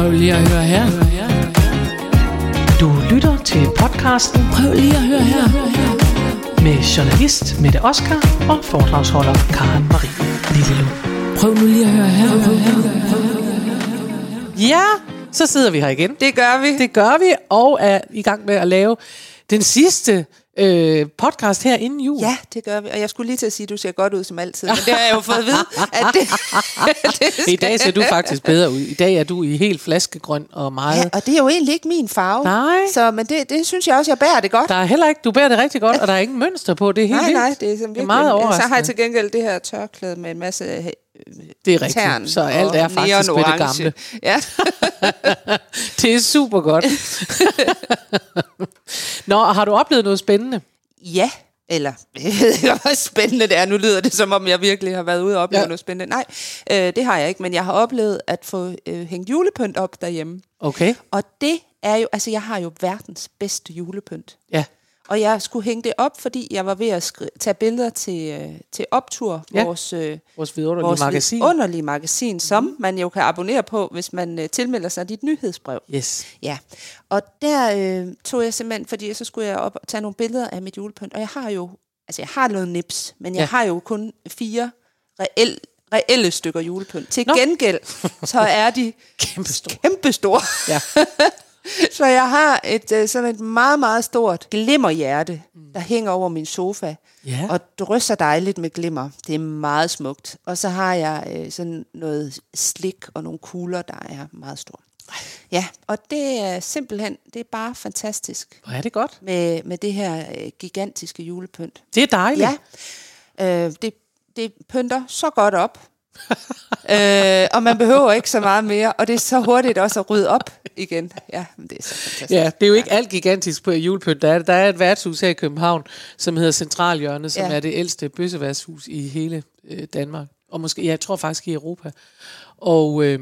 Prøv lige at høre her. Du lytter til podcasten Prøv lige at høre her. med journalist Mette Oskar og foredragsholder Karen Marie Lillelund. Prøv nu lige at høre her. Ja, så sidder vi her igen. Det gør vi. Det gør vi, og er i gang med at lave den sidste øh, podcast her inden jul. Ja, det gør vi. Og jeg skulle lige til at sige, at du ser godt ud som altid. Men det har jeg jo fået at vide, at det, det skal... I dag ser du faktisk bedre ud. I dag er du i helt flaskegrøn og meget... Ja, og det er jo egentlig ikke min farve. Nej. Så, men det, det synes jeg også, jeg bærer det godt. Der er heller ikke, du bærer det rigtig godt, og der er ingen mønster på. Det er helt nej, vildt. nej, det er, sådan det er meget overraskende. Så har jeg til gengæld det her tørklæde med en masse det er rigtigt. tern Så alt er faktisk med det gamle. Ja. Det er super godt. Nå, har du oplevet noget spændende? ja, eller jeg ved ikke, hvor spændende det er. Nu lyder det, som om jeg virkelig har været ude og opleve ja. noget spændende. Nej, øh, det har jeg ikke, men jeg har oplevet at få øh, hængt julepynt op derhjemme. Okay. Og det er jo, altså jeg har jo verdens bedste julepynt. Ja. Og jeg skulle hænge det op, fordi jeg var ved at skri- tage billeder til, øh, til Optur, Ja. vores, øh, Vores vidunderlige vores magasin. underlige magasin, som mm. man jo kan abonnere på, hvis man øh, tilmelder sig dit nyhedsbrev. Yes. Ja, og der øh, tog jeg simpelthen, fordi så skulle jeg op og tage nogle billeder af mit julepynt, og jeg har jo, altså jeg har noget nips, men jeg Ja. har jo kun fire reel, reelle stykker julepynt. Til Nå. Gengæld, så er de Kæmpe stor. kæmpestore. Ja. Så jeg har et øh, sådan et meget, meget stort glimmerhjerte, der hænger over min sofa. Ja. Og drysser dejligt med glimmer. Det er meget smukt. Og så har jeg øh, sådan noget slik og nogle kugler, der er meget store. Ja, og det er simpelthen, det er bare fantastisk Hvor er det godt. med, med det her øh, gigantiske julepynt. Det er dejligt. Ja, øh, det, det pynter så godt op. øh, og man behøver ikke så meget mere, og det er så hurtigt også at rydde op igen. Ja, men det er så fantastisk. Ja, det er jo ikke alt gigantisk på julepynt. Der er, der er et værtshus her i København, som hedder Centralhjørnet, som. Ja. er det ældste bøsseværtshus i hele øh, Danmark. Og måske, ja, jeg tror faktisk i Europa. Og, øh,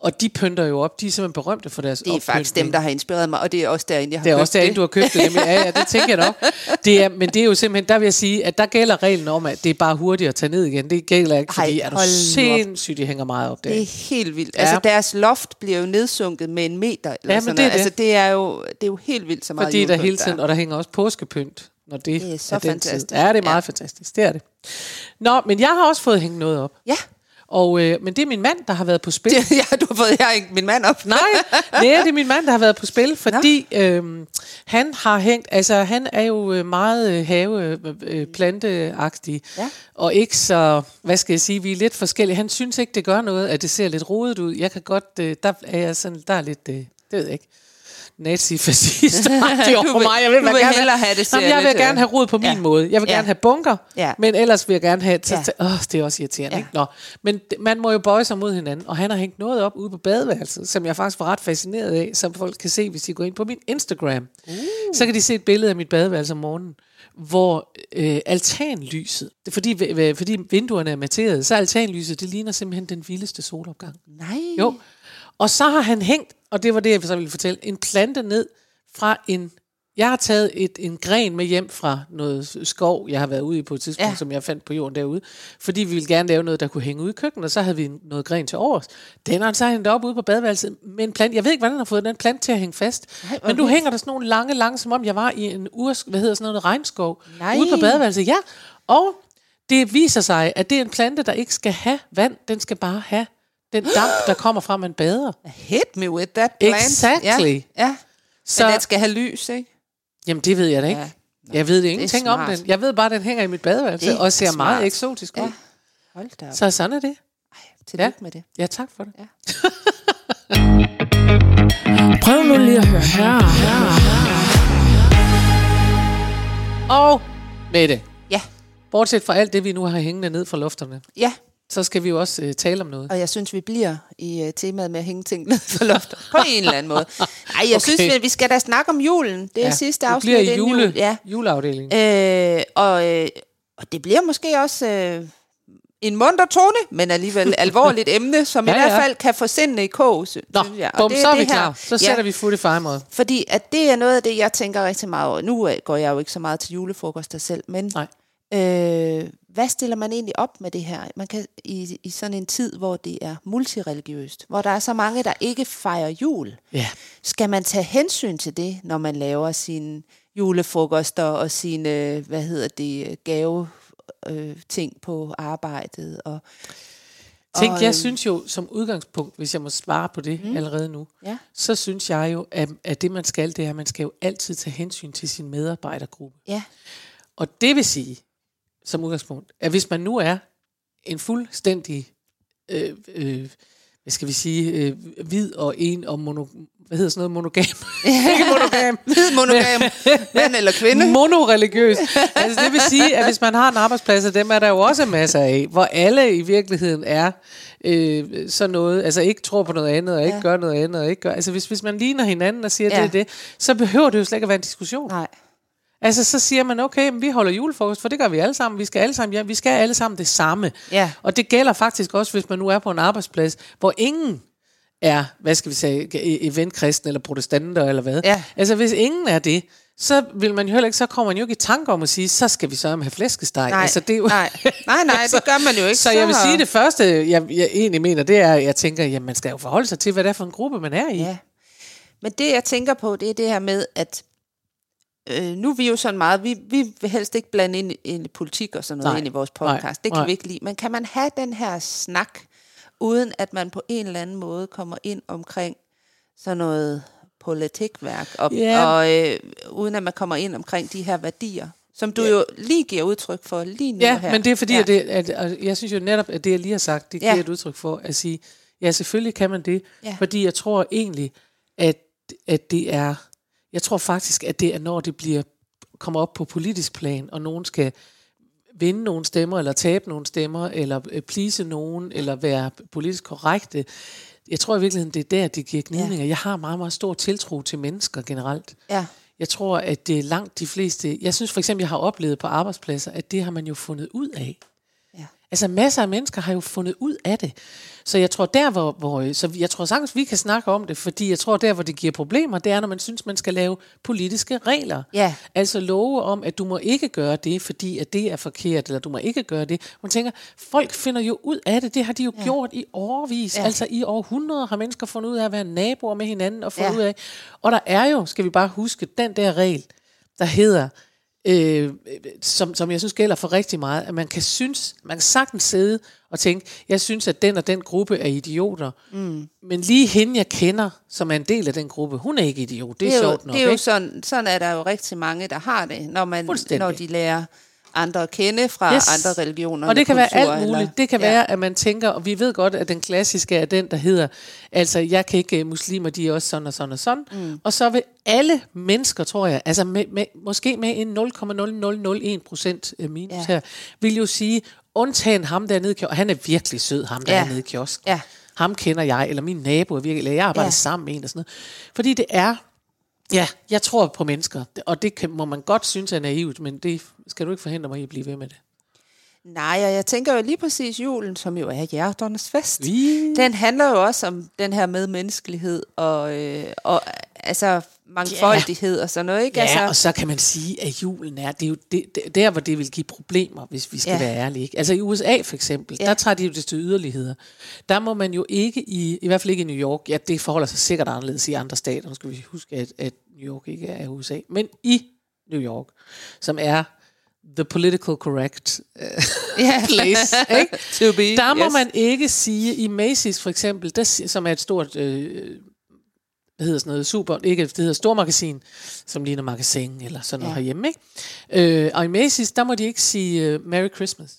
og de pynter jo op. De er simpelthen berømte for deres Det er faktisk dem, der har inspireret mig, og det er også derinde, jeg har Det er også derinde, du har købt det. Nemlig. Ja, ja, det tænker jeg nok. Det er, men det er jo simpelthen, der vil jeg sige, at der gælder reglen om, at det er bare hurtigt at tage ned igen. Det gælder ikke, fordi Ej, er du sindssygt, de hænger meget op der. Det er helt vildt. Ja. Altså, deres loft bliver jo nedsunket med en meter. Eller Ja, men sådan det er det. Altså, det er jo, det er jo helt vildt så meget Fordi der hele tiden, og der hænger også påskepynt, når det, Det er så er fantastisk. Tid. Ja, det er meget Ja. fantastisk. Det er det. Nå, men jeg har også fået hængt noget op. Ja, Og, øh, men det er min mand, der har været på spil. det, ja, du har fået jeg ikke min mand op. Nej, nej, det er min mand, der har været på spil, fordi øhm, han har hængt, altså han er jo øh, meget øh, have øh, øh, planteagtig, Ja. og ikke så, hvad skal jeg sige, vi er lidt forskellige. Han synes ikke, det gør noget, at det ser lidt rodet ud. Jeg kan godt, øh, der er jeg sådan, der er lidt, øh, det ved jeg ikke, nazi-fascist over vil- mig. Jeg vil, du vil gerne hellere have, det Jamen, jeg vil gerne øh, have rod på min ja. måde. Jeg vil Ja. gerne have bunker, Ja. men ellers vil jeg gerne have... Så, Ja. åh, det er også irriterende, Ja. ikke? Nå, men man må jo bøje sig mod hinanden, og han har hængt noget op ude på badeværelset, som jeg faktisk var ret fascineret af, som folk kan se, hvis de går ind på min Instagram. Uh. Så kan de se et billede af mit badeværelse om morgenen, hvor øh, altanlyset, det fordi, v- fordi vinduerne er materet, så altanlyset, det ligner simpelthen den vildeste solopgang. Nej. Jo. Og så har han hængt, og det var det, jeg så ville fortælle, en plante ned fra en... Jeg har taget et, en gren med hjem fra noget skov, jeg har været ude i på et tidspunkt, ja. Som jeg fandt på jorden derude. Fordi vi ville gerne lave noget, der kunne hænge ud i køkkenet, og så havde vi noget gren til overs. Den har så hængt op ude på badeværelset med en plante. Jeg ved ikke, hvordan han har fået den plante til at hænge fast. Nej, men nu vildt. hænger der sådan nogle lange, lange, som om jeg var i en urs, hvad hedder sådan noget, regnskov. Nej. Ude på badeværelset, ja. Og det viser sig, at det er en plante, der ikke skal have vand. Den skal bare have den damp, der kommer fra, man bader. Hit me with that plant. Exactly. Ja, ja. Så, Men den skal have lys, ikke? jamen, det ved jeg da ikke. Ja. Jeg ved det ingenting om den. Jeg ved bare, at den hænger i mit badeværelse Det og ser smart. meget eksotisk ud. Ja. Hold da op. Så sådan er det. Tillykke Ja. med det. Ja, tak for det. Ja. Prøv nu lige at høre her. Og Mette, Ja, bortset fra alt det, vi nu har hængende ned fra lufterne, ja. Så skal vi jo også øh, tale om noget. Og jeg synes, vi bliver i uh, temaet med at hænge ting ned for loftet. På en eller anden måde. Nej, jeg Okay. synes, vi, vi skal da snakke om julen. Det er ja. sidste afsnit bliver i jule, jul. Ja. juleafdelingen. Øh, og, øh, og det bliver måske også øh, en munter tone, men alligevel alvorligt emne, som Ja, ja, i hvert ja. fald kan få sindene i kog, sy- Nå, synes jeg. Og bum, det så er vi det her. klar. Så sætter vi fod i fejmod. Fordi at det er noget af det, jeg tænker rigtig meget over. Nu øh, går jeg jo ikke så meget til julefrokoster selv, men Nej. Øh, hvad stiller man egentlig op med det her? Man kan i, i sådan en tid, hvor det er multireligiøst, hvor der er så mange, der ikke fejrer jul. Ja. Skal man tage hensyn til det, når man laver sine julefrokoster og sine, hvad hedder det, gave øh, ting på arbejdet? Og, Tænk, Og, jeg øhm, synes jo som udgangspunkt, hvis jeg må svare på det mm. allerede nu, Ja. så synes jeg jo, at, at det man skal, det er, at man skal jo altid tage hensyn til sin medarbejdergruppe. ja, Og det vil sige, som udgangspunkt, at hvis man nu er en fuldstændig, øh, øh, hvad skal vi sige, øh, hvid og en og mono, hvad hedder sådan noget, monogam? Ikke monogam. hvid monogam, mand eller kvinde. Monoreligiøs. Altså det vil sige, at hvis man har en arbejdsplads, og dem er der jo også masser af, hvor alle i virkeligheden er øh, sådan noget, altså ikke tror på noget andet, og ikke Ja. gør noget andet, og ikke gør, altså hvis, hvis man ligner hinanden og siger, Ja. det er det, så behøver det jo slet ikke at være en diskussion. Nej. Altså, så siger man, okay, men vi holder julefrokost, for det gør vi alle sammen. Vi skal alle sammen, ja, vi skal alle sammen det samme. Ja. Og det gælder faktisk også, hvis man nu er på en arbejdsplads, hvor ingen er, hvad skal vi sige, eventkristen eller protestanter eller hvad. Ja. Altså, hvis ingen er det, så vil man jo heller ikke, så kommer man jo ikke i tanke om at sige, så skal vi så have flæskesteg. Nej, altså, det er jo, nej. nej, nej, det gør man jo ikke. Så jeg vil sige, det første, jeg, jeg egentlig mener, det er, at jeg tænker, jamen, man skal jo forholde sig til, hvad det er for en gruppe, man er i. Ja. Men det, jeg tænker på, det er det her med, at øh, nu er vi jo sådan meget, vi, vi vil helst ikke blande ind, i politik og sådan noget Nej, ind i vores nej, podcast. det kan nej. vi ikke lide. Men kan man have den her snak, uden at man på en eller anden måde kommer ind omkring sådan noget politikværk, og, Ja. og øh, uden at man kommer ind omkring de her værdier, som du jo lige giver udtryk for lige nu Ja, her. men det er fordi, ja. at, det, at, at jeg synes jo netop, at det, jeg lige har sagt, det Ja. giver et udtryk for at sige, ja, selvfølgelig kan man det, Ja. fordi jeg tror egentlig, at, at det er, jeg tror faktisk, at det er, når det bliver kommer op på politisk plan, og nogen skal vinde nogle stemmer, eller tabe nogle stemmer, eller øh, please nogen, eller være politisk korrekte. Jeg tror i virkeligheden, det er der, det giver gnidninger. Jeg har meget, meget stor tiltro til mennesker generelt. Ja, Jeg tror, at det er langt de fleste... Jeg synes for eksempel, jeg har oplevet på arbejdspladser, at det har man jo fundet ud af. Altså masser af mennesker har jo fundet ud af det. Så jeg tror der, hvor, hvor så jeg tror sagtens, vi kan snakke om det, fordi jeg tror der, hvor det giver problemer, det er, når man synes, man skal lave politiske regler. Ja. Altså love om, at du må ikke gøre det, fordi at det er forkert, eller du må ikke gøre det. Man tænker, folk finder jo ud af det. Det har de jo ja. gjort i årvis. Ja. Ja. Altså i århundreder har mennesker fundet ud af at være naboer med hinanden og fundet Ja. ud af. Og der er jo, skal vi bare huske, den der regel, der hedder, øh, som, som jeg synes gælder for rigtig meget, at man kan synes, man kan sagtens sidde og tænke, jeg synes, at den og den gruppe er idioter, mm. men lige hende, jeg kender, som er en del af den gruppe, hun er ikke idiot. Det er, det er jo, sjovt nok, det er jo ikke? sådan, sådan er der jo rigtig mange, der har det, når, man, når de lærer andre at kende fra Yes. andre religioner. Og det kan være kulturer, alt muligt. Eller, Det kan ja. være, at man tænker, og vi ved godt, at den klassiske er den, der hedder, altså jeg kan ikke, øh, muslimer, de er også sådan og sådan og sådan. Mm. Og så vil alle mennesker, tror jeg, altså med, med, måske med en 0,0001 procent øh, minus Ja. her, vil jo sige, undtagen ham dernede i kiosken, han er virkelig sød, ham der Ja. i kiosken. Ja. Ham kender jeg, eller min nabo er virkelig, eller jeg arbejder ja. sammen med en og sådan noget. Fordi det er, ja, jeg tror på mennesker, og det kan, må man godt synes er naivt, men det skal du ikke forhindre mig i at blive ved med det. Nej, og jeg tænker jo lige præcis julen, som jo er hjerternes fest. Vi Den handler jo også om den her medmenneskelighed og, øh, og altså mangfoldighed og sådan noget, ikke? Ja, altså, og så kan man sige, at julen er, det er jo det, det, der, hvor det vil give problemer, hvis vi skal Ja. ja. være ærlige. Ikke? Altså i USA for eksempel, Ja. ja. der tager de jo det til yderligheder. Der må man jo ikke, i, i hvert fald ikke i New York, ja, det forholder sig sikkert anderledes i andre stater, nu skal vi huske, at, at New York ikke er USA, men i New York, som er the political correct uh, ja. place, ikke? to be. Der må yes. man ikke sige, i Macy's for eksempel, der, som er et stort, øh, hvad hedder sådan noget, super, ikke, det hedder stormagasin, som ligner magasin eller sådan noget Ja. ja. herhjemme, ikke? Øh, og i Macy's, der må de ikke sige uh, Merry Christmas.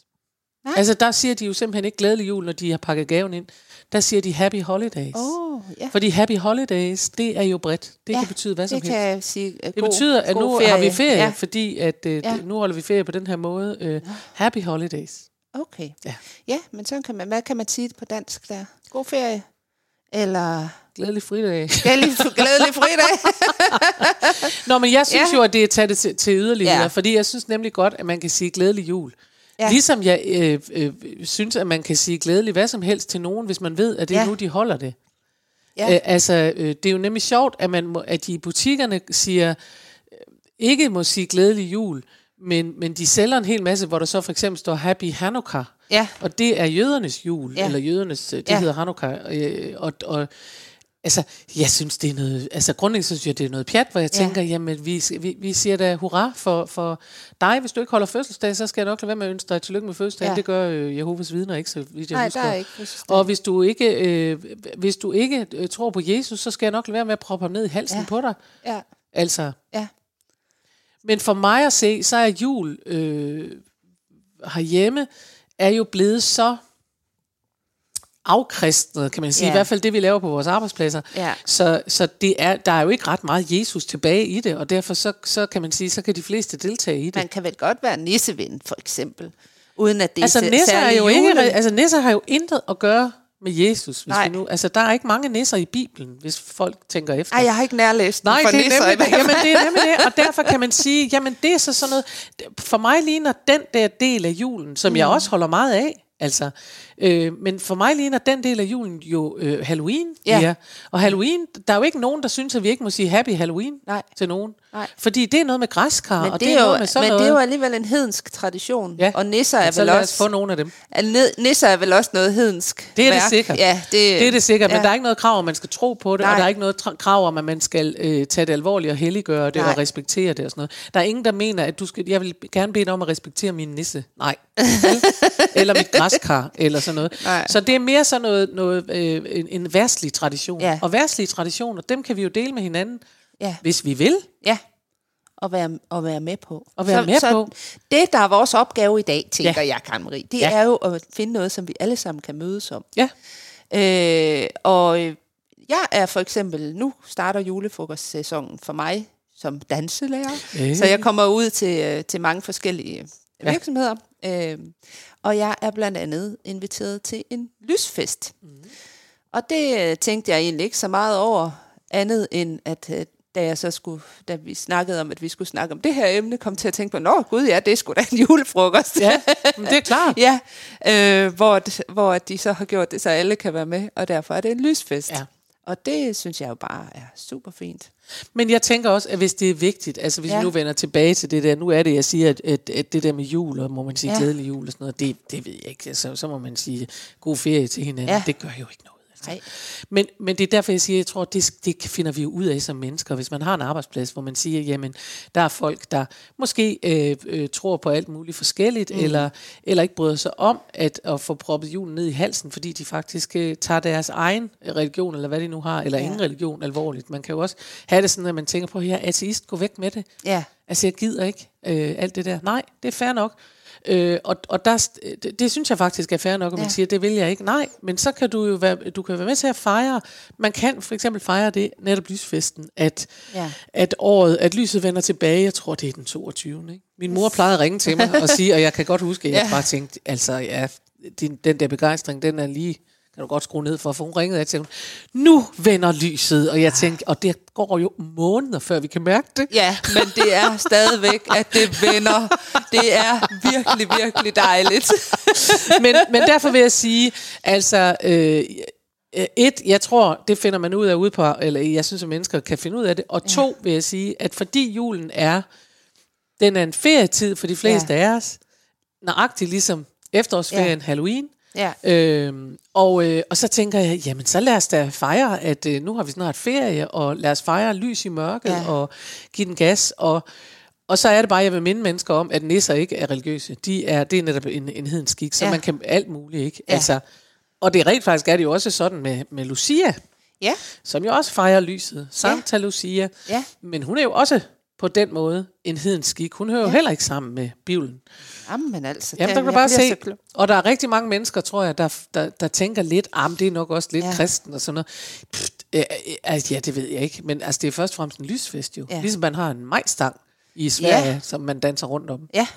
Nej. Altså, der siger de jo simpelthen ikke glædelig jul, når de har pakket gaven ind. Der siger de Happy Holidays. Åh, ja. Fordi Happy Holidays, det er jo bredt. Det Ja, kan betyde hvad som det helst. kan sige. Uh, Det betyder, at nu har vi ferie, ja. fordi at, øh, Ja. ja. nu holder vi ferie på den her måde. Øh, happy Holidays. Okay. Ja. ja, men så kan man, hvad kan man sige på dansk der? God ferie? Eller Glædelig fridag. glædelig, glædelig fridag? Nå, men jeg synes Ja. jo, at det er taget det til, til yderligheder, Ja. fordi jeg synes nemlig godt, at man kan sige glædelig jul. Ja. Ligesom jeg øh, øh, synes, at man kan sige glædelig hvad som helst til nogen, hvis man ved, at det Ja. er nu, de holder det. Ja. Øh, altså, øh, det er jo nemlig sjovt, at, man må, at de i butikkerne siger, øh, ikke må sige glædelig jul, Men, men de sælger en hel masse, hvor der så for eksempel står Happy Hanukkah. Ja. Og det er jødernes jul, ja. Eller jødernes, det Ja. ja. hedder Hanukkah. Øh, og, og altså, jeg synes, det er noget, altså grundlæggende synes jeg, det er noget pjat, hvor jeg Ja. tænker, jamen, vi, vi, vi siger da hurra for, for dig. Hvis du ikke holder fødselsdag, så skal jeg nok lade være med at ønske dig tillykke med fødselsdagen. Ja. Det gør øh, Jehovas vidner ikke, så vidt jeg Nej, husker. der er ikke fødselsdag. Og hvis du ikke, øh, hvis du ikke øh, tror på Jesus, så skal jeg nok lade være med at proppe ham ned i halsen ja. på dig. Ja, Altså, ja. men for mig at se, så er jul øh, herhjemme, er jo blevet så afkristnet, kan man sige. Ja. I hvert fald det, vi laver på vores arbejdspladser. Ja. Så, så det er, der er jo ikke ret meget Jesus tilbage i det, og derfor så, så kan man sige, så kan de fleste deltage i det. Man kan vel godt være nisseven, for eksempel. Uden at det altså, er nisser er jo ikke, altså nisser har jo intet at gøre med Jesus. Hvis Nej. vi nu, altså, der er ikke mange nisser i Bibelen, hvis folk tænker efter. Ej, jeg har ikke nærlæst Nej, for det er, nisser. nemlig, det. Jamen, det er nemlig det, og derfor kan man sige, jamen det er så sådan noget, for mig ligner den der del af julen, som mm. jeg også holder meget af, altså, øh, men for mig ligner den del af julen jo øh, Halloween, Ja. ja. og Halloween, der er jo ikke nogen, der synes, at vi ikke må sige Happy Halloween Nej. til nogen, Nej. fordi det er noget med græskar, Men, og det, er noget jo, med sådan men noget. det er jo alligevel en hedensk tradition. Ja. Og nisser er vel også... få nogle af dem. er Nisser er vel også noget hedensk Det er det sikkert. Ja, det, Det er det sikkert, ja. men der er ikke noget krav om, man skal tro på det, Nej. Og der er ikke noget krav om, at man skal øh, tage det alvorligt og helliggøre det Nej. og respektere det og sådan noget. Der er ingen, der mener, at du skal, jeg vil gerne bede dig om at respektere min nisse. Nej. Eller mit græskar, eller sådan noget. Nej. Så det er mere sådan noget, noget øh, en, en værtslig tradition. Ja. Og værtslige traditioner, dem kan vi jo dele med hinanden, Ja. hvis vi vil. Ja, og være, og være med på. Og være så, med så på. det, der er vores opgave i dag, tænker Ja. jeg, Karen Marie, det Ja. er jo at finde noget, som vi alle sammen kan mødes om. Ja. Øh, og øh, jeg er for eksempel, nu starter julefrokostsæsonen for mig som danselærer, Øh. så jeg kommer ud til, øh, til mange forskellige Ja. virksomheder. Øh, og jeg er blandt andet inviteret til en lysfest. Mm. Og det øh, tænkte jeg egentlig ikke så meget over, andet end at øh, da jeg så skulle, da vi snakkede om, at vi skulle snakke om det her emne, kom til at tænke på, nå gud ja, det er sgu da en julefrokost. Ja, men det er klart. ja øh, hvor, hvor de så har gjort det, så alle kan være med, og derfor er det en lysfest. Ja. Og det synes jeg jo bare er super fint. Men jeg tænker også, at hvis det er vigtigt, altså hvis ja. Vi nu vender tilbage til det der, nu er det, jeg siger, at, at, at det der med jul, og må man sige ja. Glædelig jul og sådan noget, det, det ved jeg ikke. Altså, så må man sige god ferie til hinanden. Ja. Det gør jo ikke noget. Altså. Nej. Men, men det er derfor, jeg siger, jeg tror, det, det finder vi jo ud af som mennesker. Hvis man har en arbejdsplads, hvor man siger, jamen, der er folk, der måske øh, øh, tror på alt muligt forskelligt, mm. eller, eller ikke bryder sig om at, at få proppet julen ned i halsen, fordi de faktisk øh, tager deres egen religion, eller hvad de nu har, eller ja. Ingen religion alvorligt. Man kan jo også have det sådan, at man tænker på, at jeg er ateist, gå væk med det. Ja. Altså, jeg gider ikke øh, alt det der. Nej, det er fair nok. Øh, og og der, det, det synes jeg faktisk er fair nok, at man Ja. siger, det vil jeg ikke. Nej, men så kan du jo være, du kan være med til at fejre. Man kan for eksempel fejre det, netop lysfesten, at, Ja. at året, at lyset vender tilbage. Jeg tror, det er den 22. Ikke? Min mor plejede at ringe til mig og sige, og jeg kan godt huske, at jeg Ja. bare tænkte, altså, ja, din, den der begejstring, den er lige kan du godt skrue ned for, for hun ringede og tænkte, nu vender lyset, og jeg tænkte, og det går jo måneder, før vi kan mærke det. Ja, men det er stadigvæk, at det vender. Det er virkelig, virkelig dejligt. men, men derfor vil jeg sige, altså, øh, øh, et, jeg tror, det finder man ud af ude på, eller jeg synes, at mennesker kan finde ud af det, og to vil jeg sige, at fordi julen er, den er en ferietid for de fleste ja. af os, nøjagtigt ligesom efterårsferien, ja. Halloween, Ja. Øhm, og, øh, og så tænker jeg, jamen så lad os da fejre, at øh, nu har vi snart ferie, og lad os fejre lys i mørket, ja. Ja. og give den gas, og, og så er det bare, jeg vil minde mennesker om, at nisser ikke er religiøse. De er, det er netop en, en hedenskik, så ja. Ja. man kan alt muligt, ikke? Ja. Altså, og det er rent faktisk er det jo også sådan med, med Lucia, Ja. som jo også fejrer lyset. Santa Lucia. Ja. Men hun er jo også på den måde en hedenskik. Hun hører ja. jo heller ikke sammen med Bibelen. Jamen altså. Jamen, der kan du bare se, så og der er rigtig mange mennesker, tror jeg, der, der, der tænker lidt, ah, det er nok også lidt ja. Kristen og sådan noget. Pft, øh, øh, ja, det ved jeg ikke, men altså, det er først og fremmest en lysfest jo. Ja. Ligesom man har en majstang i Sverige. Ja. som man danser rundt om. Ja.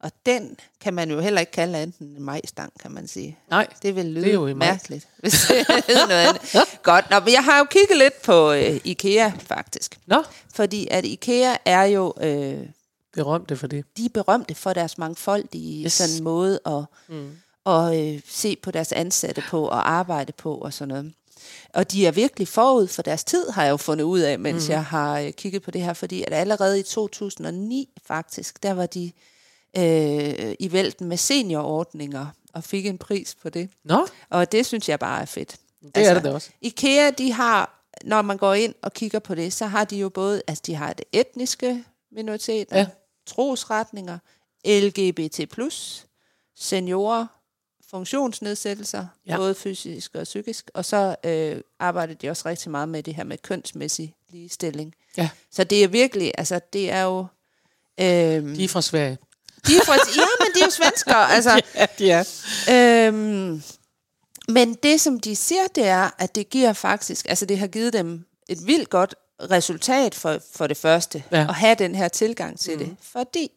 Og den kan man jo heller ikke kalde andet end en majstang, kan man sige. Nej, Det vil lyde Det er jo mærkeligt, hvis det hed noget andet. Godt, Nå, men jeg har jo kigget lidt på øh, IKEA, faktisk. Nå, Fordi at IKEA er jo, øh, berømte for det. de er berømte for deres mangfoldige yes. sådan måde at, mm. at øh, se på deres ansatte på og arbejde på og sådan noget. Og de er virkelig forud for deres tid, har jeg jo fundet ud af, mens mm. jeg har øh, kigget på det her, fordi at allerede i 2009 faktisk, der var de øh, i vælten med seniorordninger og fik en pris på det. Nå, Og det synes jeg bare er fedt. det er det da også. IKEA, de har, når man går ind og kigger på det, så har de jo både, altså de har det etniske minoriteter, Ja. trosretninger, LGBT+, seniorer, funktionsnedsættelser, ja. både fysisk og psykisk, og så øh, arbejder de også rigtig meget med det her med kønsmæssig ligestilling. Ja. Så det er virkelig, altså det er jo... Øh, De er fra Sverige. De er fra, ja, men de er jo svenskere, altså... Ja, de er. Øhm, men det, som de siger, det er, at det giver faktisk, altså det har givet dem et vildt godt resultat for, for det første, Ja. at have den her tilgang til mm. det. Fordi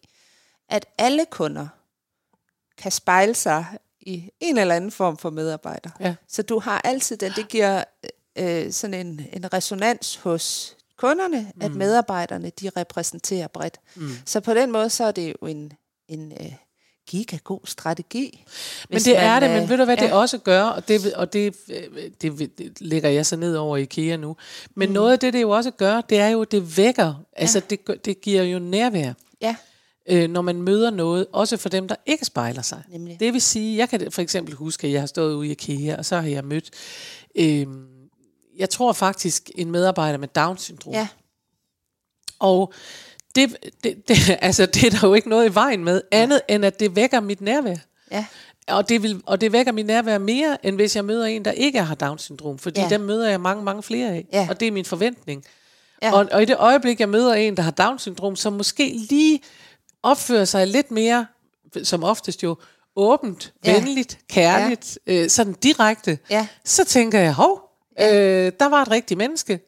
at alle kunder kan spejle sig i en eller anden form for medarbejder. Ja. Så du har altid den, det giver øh, sådan en, en resonans hos kunderne, mm. at medarbejderne, de repræsenterer bredt. Mm. Så på den måde, så er det jo en, en øh, gigagod strategi. Men det man, er det, men øh, ved du hvad ja. det ja. også gør, og det, og det, øh, det, det lægger jeg så ned over IKEA nu, men mm. noget af det, det jo også gør, det er jo, det vækker, altså det, det giver jo nærvær, Ja, øh, når man møder noget, også for dem, der ikke spejler sig. Nemlig. Det vil sige, jeg kan for eksempel huske, at jeg har stået ude i IKEA, og så har jeg mødt, øh, jeg tror faktisk, en medarbejder med Down-syndrom. ja, Og det, det, det, altså, det er der jo ikke noget i vejen med, andet end at det vækker mit nærvær. ja, Og det, vil, og det vækker mit nærvær mere, end hvis jeg møder en, der ikke har Down-syndrom. Fordi ja. Ja. dem møder jeg mange, mange flere af. Ja. Og det er min forventning. Ja. Og, og i det øjeblik, jeg møder en, der har Down-syndrom, som måske lige opfører sig lidt mere, som oftest jo, åbent, Ja. venligt, kærligt, ja. øh, sådan direkte, Ja. så tænker jeg, hov, øh, der var et rigtigt menneske.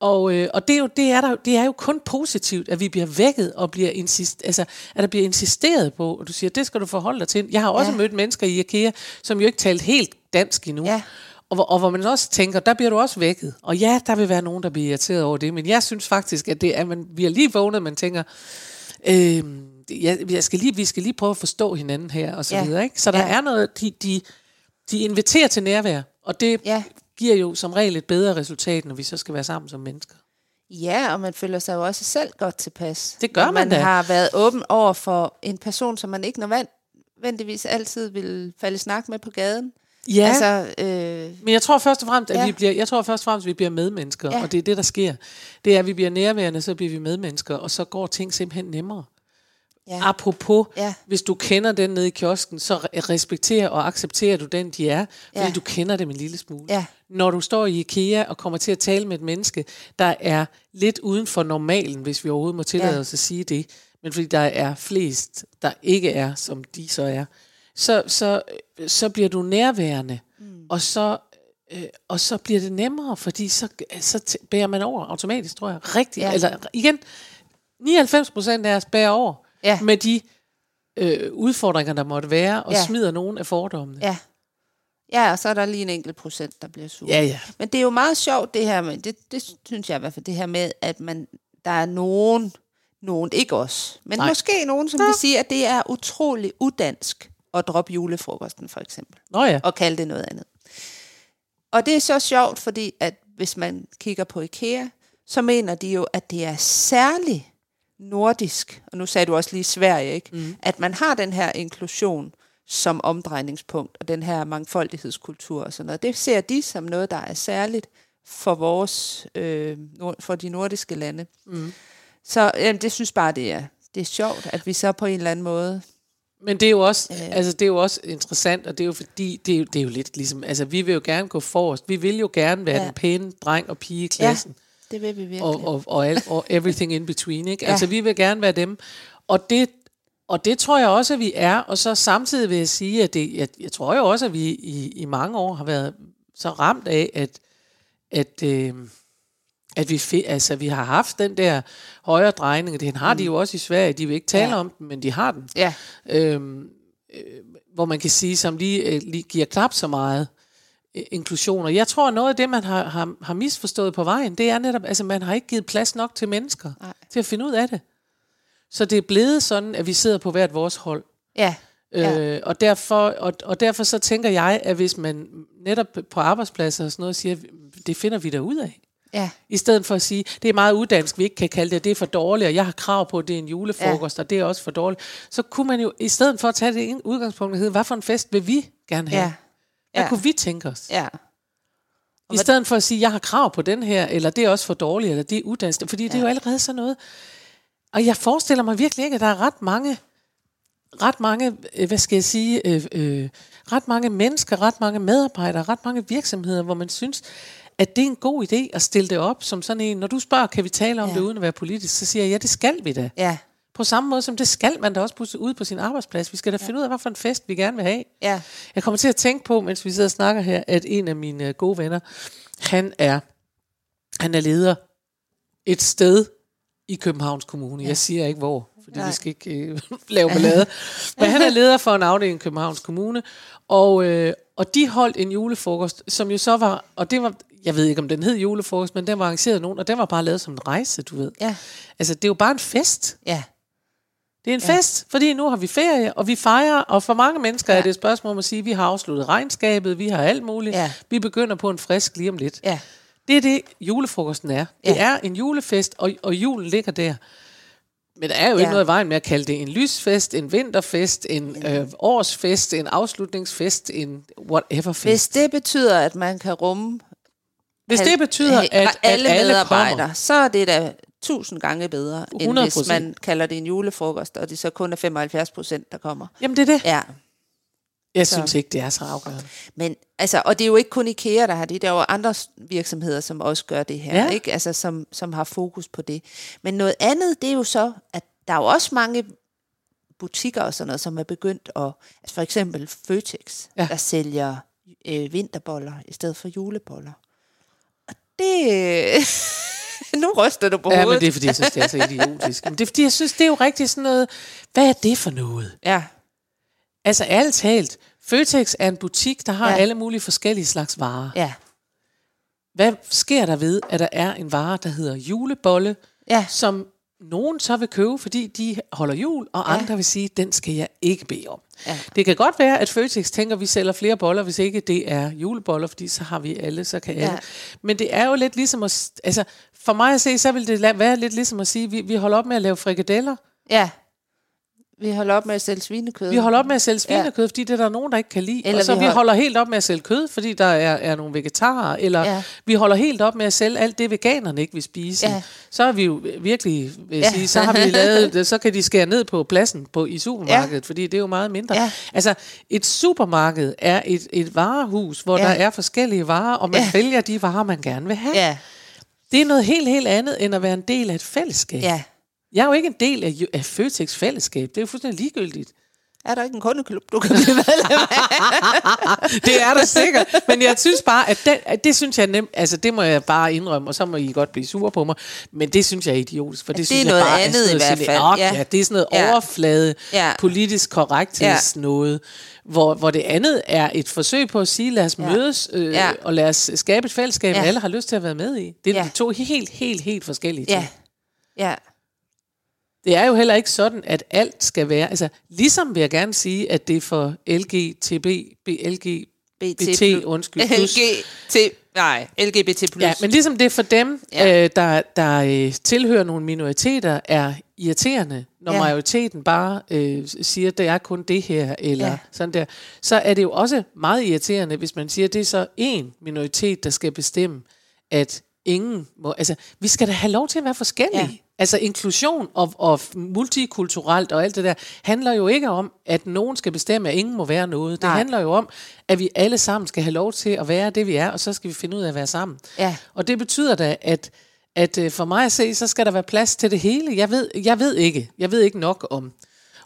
Og, øh, og det, er jo, det, er der, det er jo kun positivt, at vi bliver vækket og bliver insist, altså, at der bliver insisteret på, og du siger, det skal du forholde dig til. Jeg har også ja. Mødt mennesker i IKEA, som jo ikke talt helt dansk endnu. Ja. Og, hvor, og hvor man også tænker, der bliver du også vækket. Og ja, der vil være nogen, der bliver irriteret over det, men jeg synes faktisk, at det er, man, vi er lige vågnet, man tænker, øh, jeg, jeg skal lige, vi skal lige prøve at forstå hinanden her, og så Ja. videre. Ikke? Så der Ja. er noget, de, de, de inviterer til nærvær, og det Ja. Giver jo som regel et bedre resultat, når vi så skal være sammen som mennesker. ja, og man føler sig jo også selv godt tilpas. Det gør man man da. har været åben over for en person, som man ikke nødvendigvis altid vil falde i snak med på gaden. Ja, Altså, øh, men jeg tror først og fremmest, at Ja. vi bliver, jeg tror først og fremmest, at vi bliver medmennesker, Ja. og det er det, der sker. Det er, at vi bliver nærværende, så bliver vi medmennesker, og så går ting simpelthen nemmere. Ja, Apropos, Ja. hvis du kender den nede i kiosken, så re- respekterer og accepterer du den, de er, fordi Ja. du kender dem en lille smule. Ja. Når du står i IKEA og kommer til at tale med et menneske, der er lidt uden for normalen, hvis vi overhovedet må tillade Ja. os at sige det, men fordi der er flest, der ikke er, som de så er, så, så, så bliver du nærværende, mm. og så øh, og så bliver det nemmere, fordi så, så bærer man over automatisk, tror jeg. Rigtigt. Ja. Eller igen, 99 procent af os bærer over Ja. med de øh, udfordringer, der måtte være, og ja. Ja. smider nogen af fordommene. ja. Ja, og så er der lige en enkelt procent, der bliver sur. Ja, ja. Men det er jo meget sjovt, det her med, det, det synes jeg i hvert fald, det her med, at man, der er nogen, nogen, ikke os, men Nej. Måske nogen, som vil sige, at det er utrolig udansk at droppe julefrokosten, for eksempel. Nå ja. og kalde det noget andet. Og det er så sjovt, fordi at hvis man kigger på IKEA, så mener de jo, at det er særligt nordisk, og nu sagde du også lige Sverige, ikke? Mm. at man har den her inklusion som omdrejningspunkt, og den her mangfoldighedskultur og sådan noget. Det ser de som noget, der er særligt for vores, øh, nord- for de nordiske lande. Mm. Så jamen, det synes bare, det er, det er sjovt, at vi så på en eller anden måde... Men det er jo også, øh. altså det er jo også interessant, og det er jo fordi, det er jo, det er jo lidt ligesom, altså vi vil jo gerne gå forrest. Vi vil jo gerne være ja. Ja. den pæne dreng og pige i klassen. Det vil vi virkelig. og, og, og, alt, og everything in between. Ikke? Ja. Altså, vi vil gerne være dem. Og det, og det tror jeg også, at vi er. Og så samtidig vil jeg sige, at det, jeg, jeg tror jo også, at vi i, i mange år har været så ramt af, at, at, øh, at vi, fi- altså, vi har haft den der højre drejning. Den har mm. de jo også i Sverige. De vil ikke tale ja. Om den, men de har den. Ja, Øhm, øh, hvor man kan sige, som lige, øh, lige giver knap så meget inklusion. Og jeg tror, at noget af det, man har, har, har misforstået på vejen, det er netop, altså man har ikke givet plads nok til mennesker Nej. til at finde ud af det. Så det er blevet sådan, at vi sidder på hvert vores hold. ja, Ja. Øh, og, derfor, og, og derfor så tænker jeg, at hvis man netop på arbejdspladser og sådan noget siger, det finder vi der ud af. Ja. I stedet for at sige, det er meget uddansk, vi ikke kan kalde det, det er for dårligt, og jeg har krav på, at det er en julefrokost, ja. og det er også for dårligt. Så kunne man jo, i stedet for at tage det udgangspunkt, der hedder, hvad for en fest vil vi gerne have? Ja. Hvad Ja. kunne vi tænke os? Ja. I stedet for at sige, jeg har krav på den her, eller det er også for dårligt, eller det er uddannelse. Fordi det er jo allerede sådan noget. Og jeg forestiller mig virkelig ikke, at der er ret mange, ret mange, øh, hvad skal jeg sige, øh, øh, ret mange mennesker, ret mange medarbejdere, ret mange virksomheder, hvor man synes, at det er en god idé at stille det op som sådan en, når du spørger, kan vi tale om Ja. det uden at være politisk, så siger jeg, ja, det skal vi da. Ja. På samme måde som det skal man da også pusse ud på sin arbejdsplads. Vi skal da finde ud af, hvad for en fest vi gerne vil have. Ja. Jeg kommer til at tænke på, mens vi sidder og snakker her, at en af mine øh, gode venner, han er, han er leder et sted i Københavns Kommune. Ja. Jeg siger ikke hvor, fordi Nej. vi skal ikke øh, lave ballade. Men han er leder for en afdeling i Københavns Kommune, og, øh, og de holdt en julefrokost, som jo så var, og det var, jeg ved ikke om den hed julefrokost, men den var arrangeret af nogen, og den var bare lavet som en rejse, du ved. Ja. Altså, det er jo bare en fest. Ja. Det er en ja. fest, fordi nu har vi ferie, og vi fejrer, og for mange mennesker ja. er det et spørgsmål om at sige, at vi har afsluttet regnskabet, vi har alt muligt, Ja. vi begynder på en frisk lige om lidt. Ja. Det er det, julefrokosten er. Det Ja. er en julefest, og, og julen ligger der. Men der er jo Ja. ikke noget i vejen med at kalde det en lysfest, en vinterfest, en øh, årsfest, en afslutningsfest, en whatever fest. Hvis det betyder, at man kan rumme Hvis det betyder, at, at alle alle medarbejdere, kommer, så er det da tusind gange bedre, end 100%. hvis man kalder det en julefrokost, og det så kun er 75 procent, der kommer. jamen det er det. Ja, Jeg Så. synes ikke, det er så afgørende. men altså, og det er jo ikke kun IKEA, der har det, der er jo andre virksomheder, som også gør det her, Ja. ikke? Altså, som, som har fokus på det. Men noget andet, det er jo så, at der er jo også mange butikker og sådan noget, som er begyndt at, altså for eksempel Føtex, ja. der sælger øh, vinterboller i stedet for juleboller. Og det... nu ryster du på Ja, men hovedet. det er fordi, jeg synes, det er så idiotisk. Men det er fordi, jeg synes, det er jo rigtig sådan noget, hvad er det for noget? Ja, Altså ærligt talt, Føtex er en butik, der har ja. Ja. alle mulige forskellige slags varer. ja, Hvad sker der ved, at der er en vare, der hedder julebolle, ja, som nogen så vil købe, fordi de holder jul, og Ja. andre vil sige, den skal jeg ikke bede om. Ja. Det kan godt være, at Føtex tænker, at vi sælger flere boller, hvis ikke det er juleboller, fordi så har vi alle, så kan alle. Ja. Men det er jo lidt ligesom at... Altså, for mig at se, så vil det være lidt ligesom at sige, at vi, vi holder op med at lave frikadeller. ja. Vi holder op med at sælge svinekød. Vi holder op med at sælge svinekød, ja. fordi det er der nogen, der ikke kan lide. Eller og så vi, vi vi hold- holder helt op med at sælge kød, fordi der er, er nogle vegetarer. Eller ja. Vi holder helt op med at sælge alt det, veganerne ikke vil spise. Ja. Så har vi jo virkelig, vil Ja. sige, så har vi lavet, så kan de skære ned på pladsen på, i supermarkedet, ja. fordi det er jo meget mindre. Ja. Altså, et supermarked er et, et varehus, hvor ja. Der er forskellige varer, og man. Ja. vælger de varer, man gerne vil have. Ja, Det er noget helt, helt andet, end at være en del af et fællesskab. ja. Jeg er jo ikke en del af, af Føtex fællesskab. Det er jo fuldstændig ligegyldigt. Er der ikke en kundeklub, du kan blive medlem af? det er der sikkert. Men jeg synes bare, at det, at det synes jeg nemt, altså det må jeg bare indrømme, og så må I godt blive sure på mig, men det synes jeg er idiotisk, for det, det synes er jeg noget bare andet er sådan i noget hvert fald, sådan- ja. ja. det er sådan noget Ja. overflade, Ja. politisk korrektheds noget, hvor, hvor det andet er et forsøg på at sige, lad os Ja. mødes, øh, Ja. og lad os skabe et fællesskab, Ja. alle har lyst til at være med i. Det er Ja. de to helt, helt, helt forskellige ting. Ja, ja, Det er jo heller ikke sådan, at alt skal være... Altså, ligesom vil jeg gerne sige, at det er for LGTB, LG, BT, undskyld. LGBT, nej, LGBT+. Ja, men ligesom det for dem, ja. Øh, der, der øh, tilhører nogle minoriteter, er irriterende, når ja. Majoriteten bare øh, siger, at det er kun det her, eller ja. Ja. sådan der, så er det jo også meget irriterende, hvis man siger, at det er så en minoritet, der skal bestemme, at ingen må... Altså, vi skal da have lov til at være forskellige. Ja. Altså inklusion og, og multikulturelt og alt det der, handler jo ikke om, at nogen skal bestemme, at ingen må være noget. Det Nej. handler jo om, at vi alle sammen skal have lov til at være det, vi er, og så skal vi finde ud af at være sammen. Ja. Og det betyder da, at, at øh, for mig at se, så skal der være plads til det hele. Jeg ved, jeg ved ikke, jeg ved ikke nok om,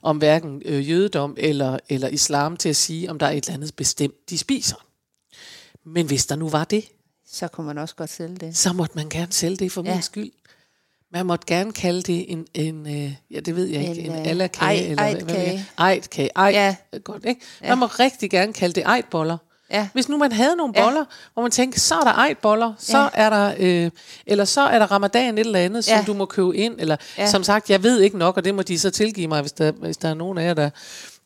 om hverken øh, jødedom eller, eller islam til at sige, om der er et eller andet bestemt, de spiser. Men hvis der nu var det, Så kunne man også godt sælge det. så måtte man gerne sælge det for. Ja. min skyld. Man måtte gerne kalde det en, en øh, ja det ved jeg ikke, en, En, øh, alakage. ej- eller hvad- hvad ejtkage. Ejtkage. Ej, ja. Ja. godt, ikke? Man må rigtig gerne kalde det ejtboller. Ja. Hvis nu man havde nogle Ja. boller, hvor man tænker, så er der ejtboller, så Ja. er der, øh, eller så er der ramadan et eller andet, som Ja. du må købe ind, eller Ja. som sagt, jeg ved ikke nok, og det må de så tilgive mig, hvis der, hvis der er nogen af jer, der,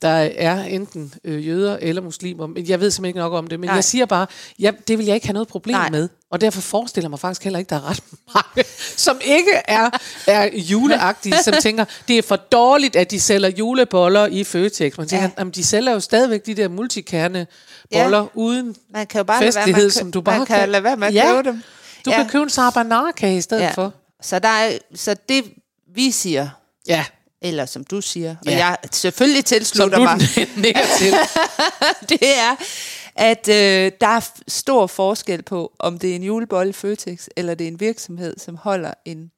der er enten øh, jøder eller muslimer. Men jeg ved simpelthen ikke nok om det. Men Nej. jeg siger bare, ja, det vil jeg ikke have noget problem Nej. med. Og derfor forestiller mig faktisk heller ikke, der er ret mange, som ikke er, er juleagtige, som tænker, det er for dårligt, at de sælger juleboller i Føtex. Man tænker, Ja. ja. jamen, de sælger jo stadigvæk de der multikerne boller ja. uden Man kan jo bare være festlighed, at kø- som du bare man kan, lade være med at ja. købe dem. Du ja. kan købe en sarbanarkage i stedet ja. for. Så, der er, så det, vi siger, Ja, eller som du siger, og Ja. jeg selvfølgelig som tilslutter du mig, til. det er, at øh, der er stor forskel på, om det er en julebolle Føtex, eller det er en virksomhed, som holder en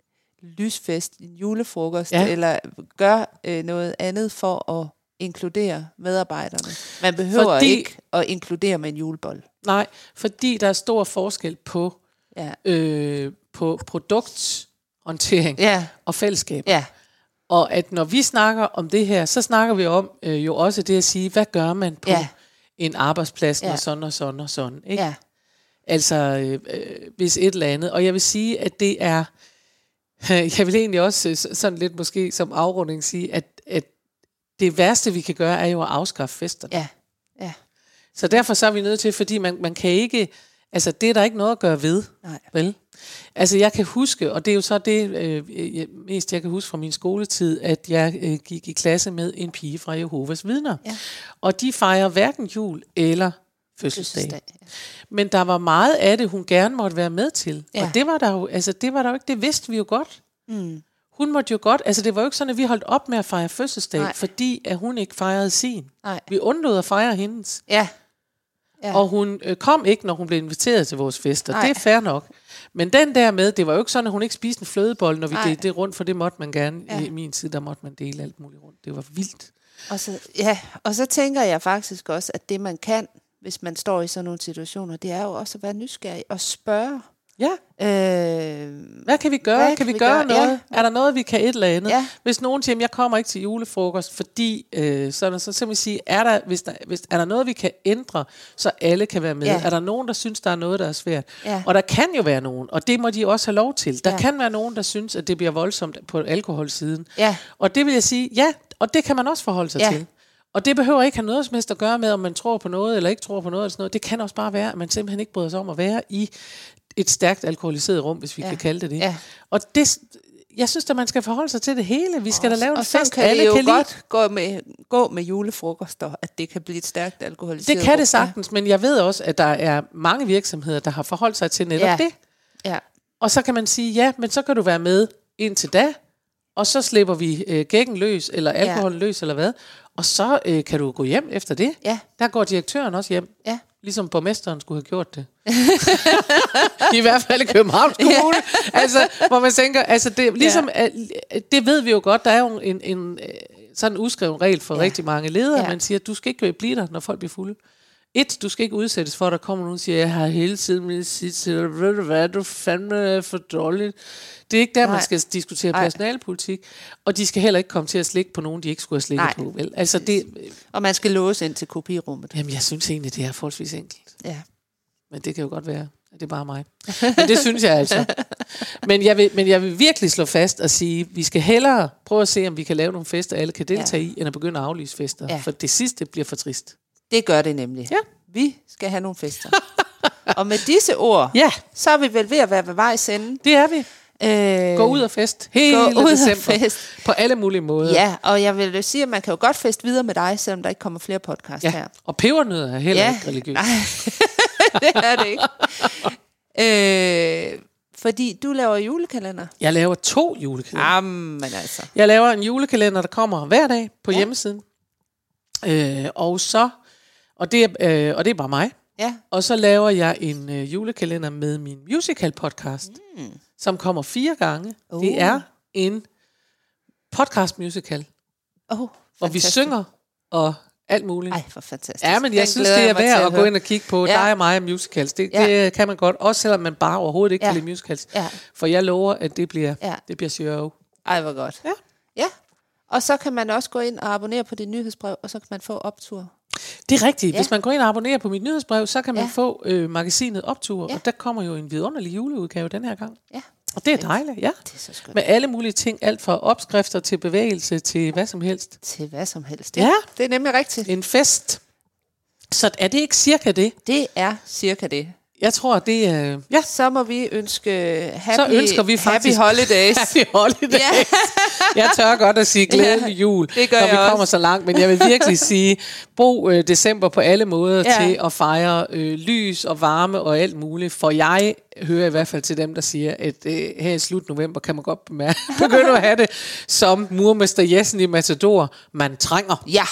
lysfest, en julefrokost, Ja. eller gør øh, noget andet for at inkludere medarbejderne. Man behøver Fordi- ikke at inkludere med en julebolle. Nej, fordi der er stor forskel på, Ja. øh, på produkthåndtering Ja, og fællesskab. ja, Og at når vi snakker om det her, så snakker vi om øh, jo også det at sige, hvad gør man på Ja. en arbejdsplads, når Ja. sådan og sådan og sådan. Ikke? ja, Altså, øh, øh, hvis et eller andet. Og jeg vil sige, at det er... Jeg vil egentlig også øh, sådan lidt måske som afrunding sige, at, at det værste, vi kan gøre, er jo at afskaffe festerne. ja, ja. Så derfor så er vi nødt til, fordi man, man kan ikke... Altså, det er der ikke noget at gøre ved. Nej. Vel? Altså, jeg kan huske, og det er jo så det øh, mest, jeg kan huske fra min skoletid, at jeg øh, gik i klasse med en pige fra Jehovas vidner. Ja. Og de fejrer hverken jul eller fødselsdag. Fødselsdag. Men der var meget af det, hun gerne måtte være med til. Ja. Ja. Og det var der jo, altså det var der jo ikke, det vidste vi jo godt. Mm. Hun måtte jo godt, altså det var jo ikke sådan, at vi holdt op med at fejre fødselsdag, Nej. fordi at hun ikke fejrede sin. Nej. Vi undlod at fejre hendes. Ja. Ja. Ja. Og hun øh, kom ikke, når hun blev inviteret til vores fester. Nej. Det er fair nok. Men den der med, det var jo ikke sådan, at hun ikke spiste en flødebold, når vi Nej. delte det rundt, for det måtte man gerne. Ja. I min tid, der måtte man dele alt muligt rundt. Det var vildt. Og så, ja, og så tænker jeg faktisk også, at det man kan, hvis man står i sådan nogle situationer, det er jo også at være nysgerrig og spørge. Ja, Øh, hvad kan vi gøre? Kan, kan vi vi gøre gøre? noget? Ja. Er der noget, vi kan et eller andet? Ja. Hvis nogen siger, jeg kommer ikke til julefrokost, fordi øh, sådan, så så vi sige, er der, hvis der, hvis, er der noget, vi kan ændre, så alle kan være med? Ja. Er der nogen, der synes, der er noget, der er svært? Ja. Og der kan jo være nogen, og det må de også have lov til. Der Ja. kan være nogen, der synes, at det bliver voldsomt på alkoholsiden. Ja. Og det vil jeg sige, ja, og det kan man også forholde sig Ja. til. Og det behøver ikke have noget som helst at gøre med, om man tror på noget eller ikke tror på noget. Eller sådan noget. Det kan også bare være, at man simpelthen ikke bryder sig om at være i et stærkt alkoholiseret rum, hvis vi Ja. kan kalde det det. Ja. Og det, jeg synes, at man skal forholde sig til det hele. Vi skal da lave en og fest, kan alle det jo kan lide. godt gå med, gå med julefrokoster, at det kan blive et stærkt alkoholiseret Det kan det sagtens, men jeg ved også, at der er mange virksomheder, der har forholdt sig til netop Ja. det. Ja. Og så kan man sige, ja, men så kan du være med indtil da, og så slipper vi øh, gækken løs, eller alkoholen ja. løs, eller hvad. Og så øh, kan du gå hjem efter det. Ja. Der går direktøren også hjem. Ja. Ligesom borgmesteren skulle have gjort det. I hvert fald i Københavns Kommune. altså, hvor man tænker, altså det, ligesom, ja. det ved vi jo godt, der er jo en, en øh, sådan en uskreven regel for Ja. rigtig mange ledere. Ja. Man siger, du skal ikke blive der, når folk bliver fulde. Et, du skal ikke udsættes for, at der kommer nogen og siger, jeg har hele tiden med sit til ved du hvad, du fandme er for dårligt. Det er ikke der, Nej. man skal diskutere Nej. personalpolitik. Og de skal heller ikke komme til at slikke på nogen, de ikke skulle have slikket Nej. på. Vel? Altså det, Og man skal låse ind til kopirummet. jamen jeg synes egentlig, det er forholdsvis enkelt. Ja. Men det kan jo godt være, at det er bare mig. Men det synes jeg altså. Men jeg, vil, men jeg vil virkelig slå fast og sige, vi skal hellere prøve at se, om vi kan lave nogle fester, alle kan deltage ja. i, end at begynde at aflyse fester. Ja. For det sidste bliver for trist. Det gør det nemlig. Ja. Vi skal have nogle fester. og med disse ord, Ja, så er vi vel ved at være ved vejs ende. det er vi. Øh, Gå ud og fest. Hele Gå ud og december. fest. På alle mulige måder. Ja, og jeg vil jo sige, at man kan jo godt feste videre med dig, selvom der ikke kommer flere podcast ja. her. Og pebernødder er heller Ja. ikke religiøst. Nej, det er det ikke. øh, fordi du laver julekalender. Jeg laver to julekalender. Jamen altså. Jeg laver en julekalender, der kommer hver dag på ja. hjemmesiden. Øh, og så, og det, er, øh, og det er bare mig. Ja. Og så laver jeg en øh, julekalender med min musical podcast, mm. som kommer fire gange. Uh. Det er en podcast musical, Oh, hvor vi synger og alt muligt. Ej, for fantastisk. Ja, men jeg Den synes, det er værd til at gå ind og kigge på Ja. dig og mig og musicals. Det, Ja. det kan man godt, også selvom man bare overhovedet ikke Ja. kan lide musicals. Ja. For jeg lover, at det bliver, Ja. det bliver show. Ej, hvor godt. Ja. Ja. Og så kan man også gå ind og abonnere på dit nyhedsbrev, og så kan man få optur. Det er rigtigt. Ja. Hvis man går ind og abonnerer på mit nyhedsbrev, så kan man Ja. få øh, magasinet Optur, Ja. og der kommer jo en vidunderlig juleudgave den her gang. Ja. Og det er dejligt, ja. Det er så skønt. Med alle mulige ting, alt fra opskrifter til bevægelse til hvad som helst. Til hvad som helst. Ja. Det er nemlig rigtigt. En fest. Så er det ikke cirka det? Det er cirka det. Jeg tror, det er... Ja, Så må vi ønske happy, så ønsker vi faktisk... happy holidays. Happy holidays. Ja. jeg tør godt at sige glædelig jul, det gør når vi også. kommer så langt. Men jeg vil virkelig sige, brug øh, december på alle måder ja. til at fejre øh, lys og varme og alt muligt. For jeg hører i hvert fald til dem, der siger, at øh, her i slut november kan man godt bemærke, begynde at have det som murmester Jessen i Matador. Man trænger. ja,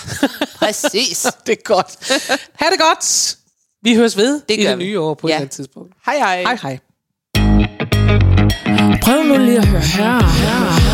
præcis. det er godt. Ha' det godt. Vi høres ved Det i det vi. nye år på Ja. et eller andet tidspunkt. Hej hej. Hej hej. Prøv nu lige at høre her. her.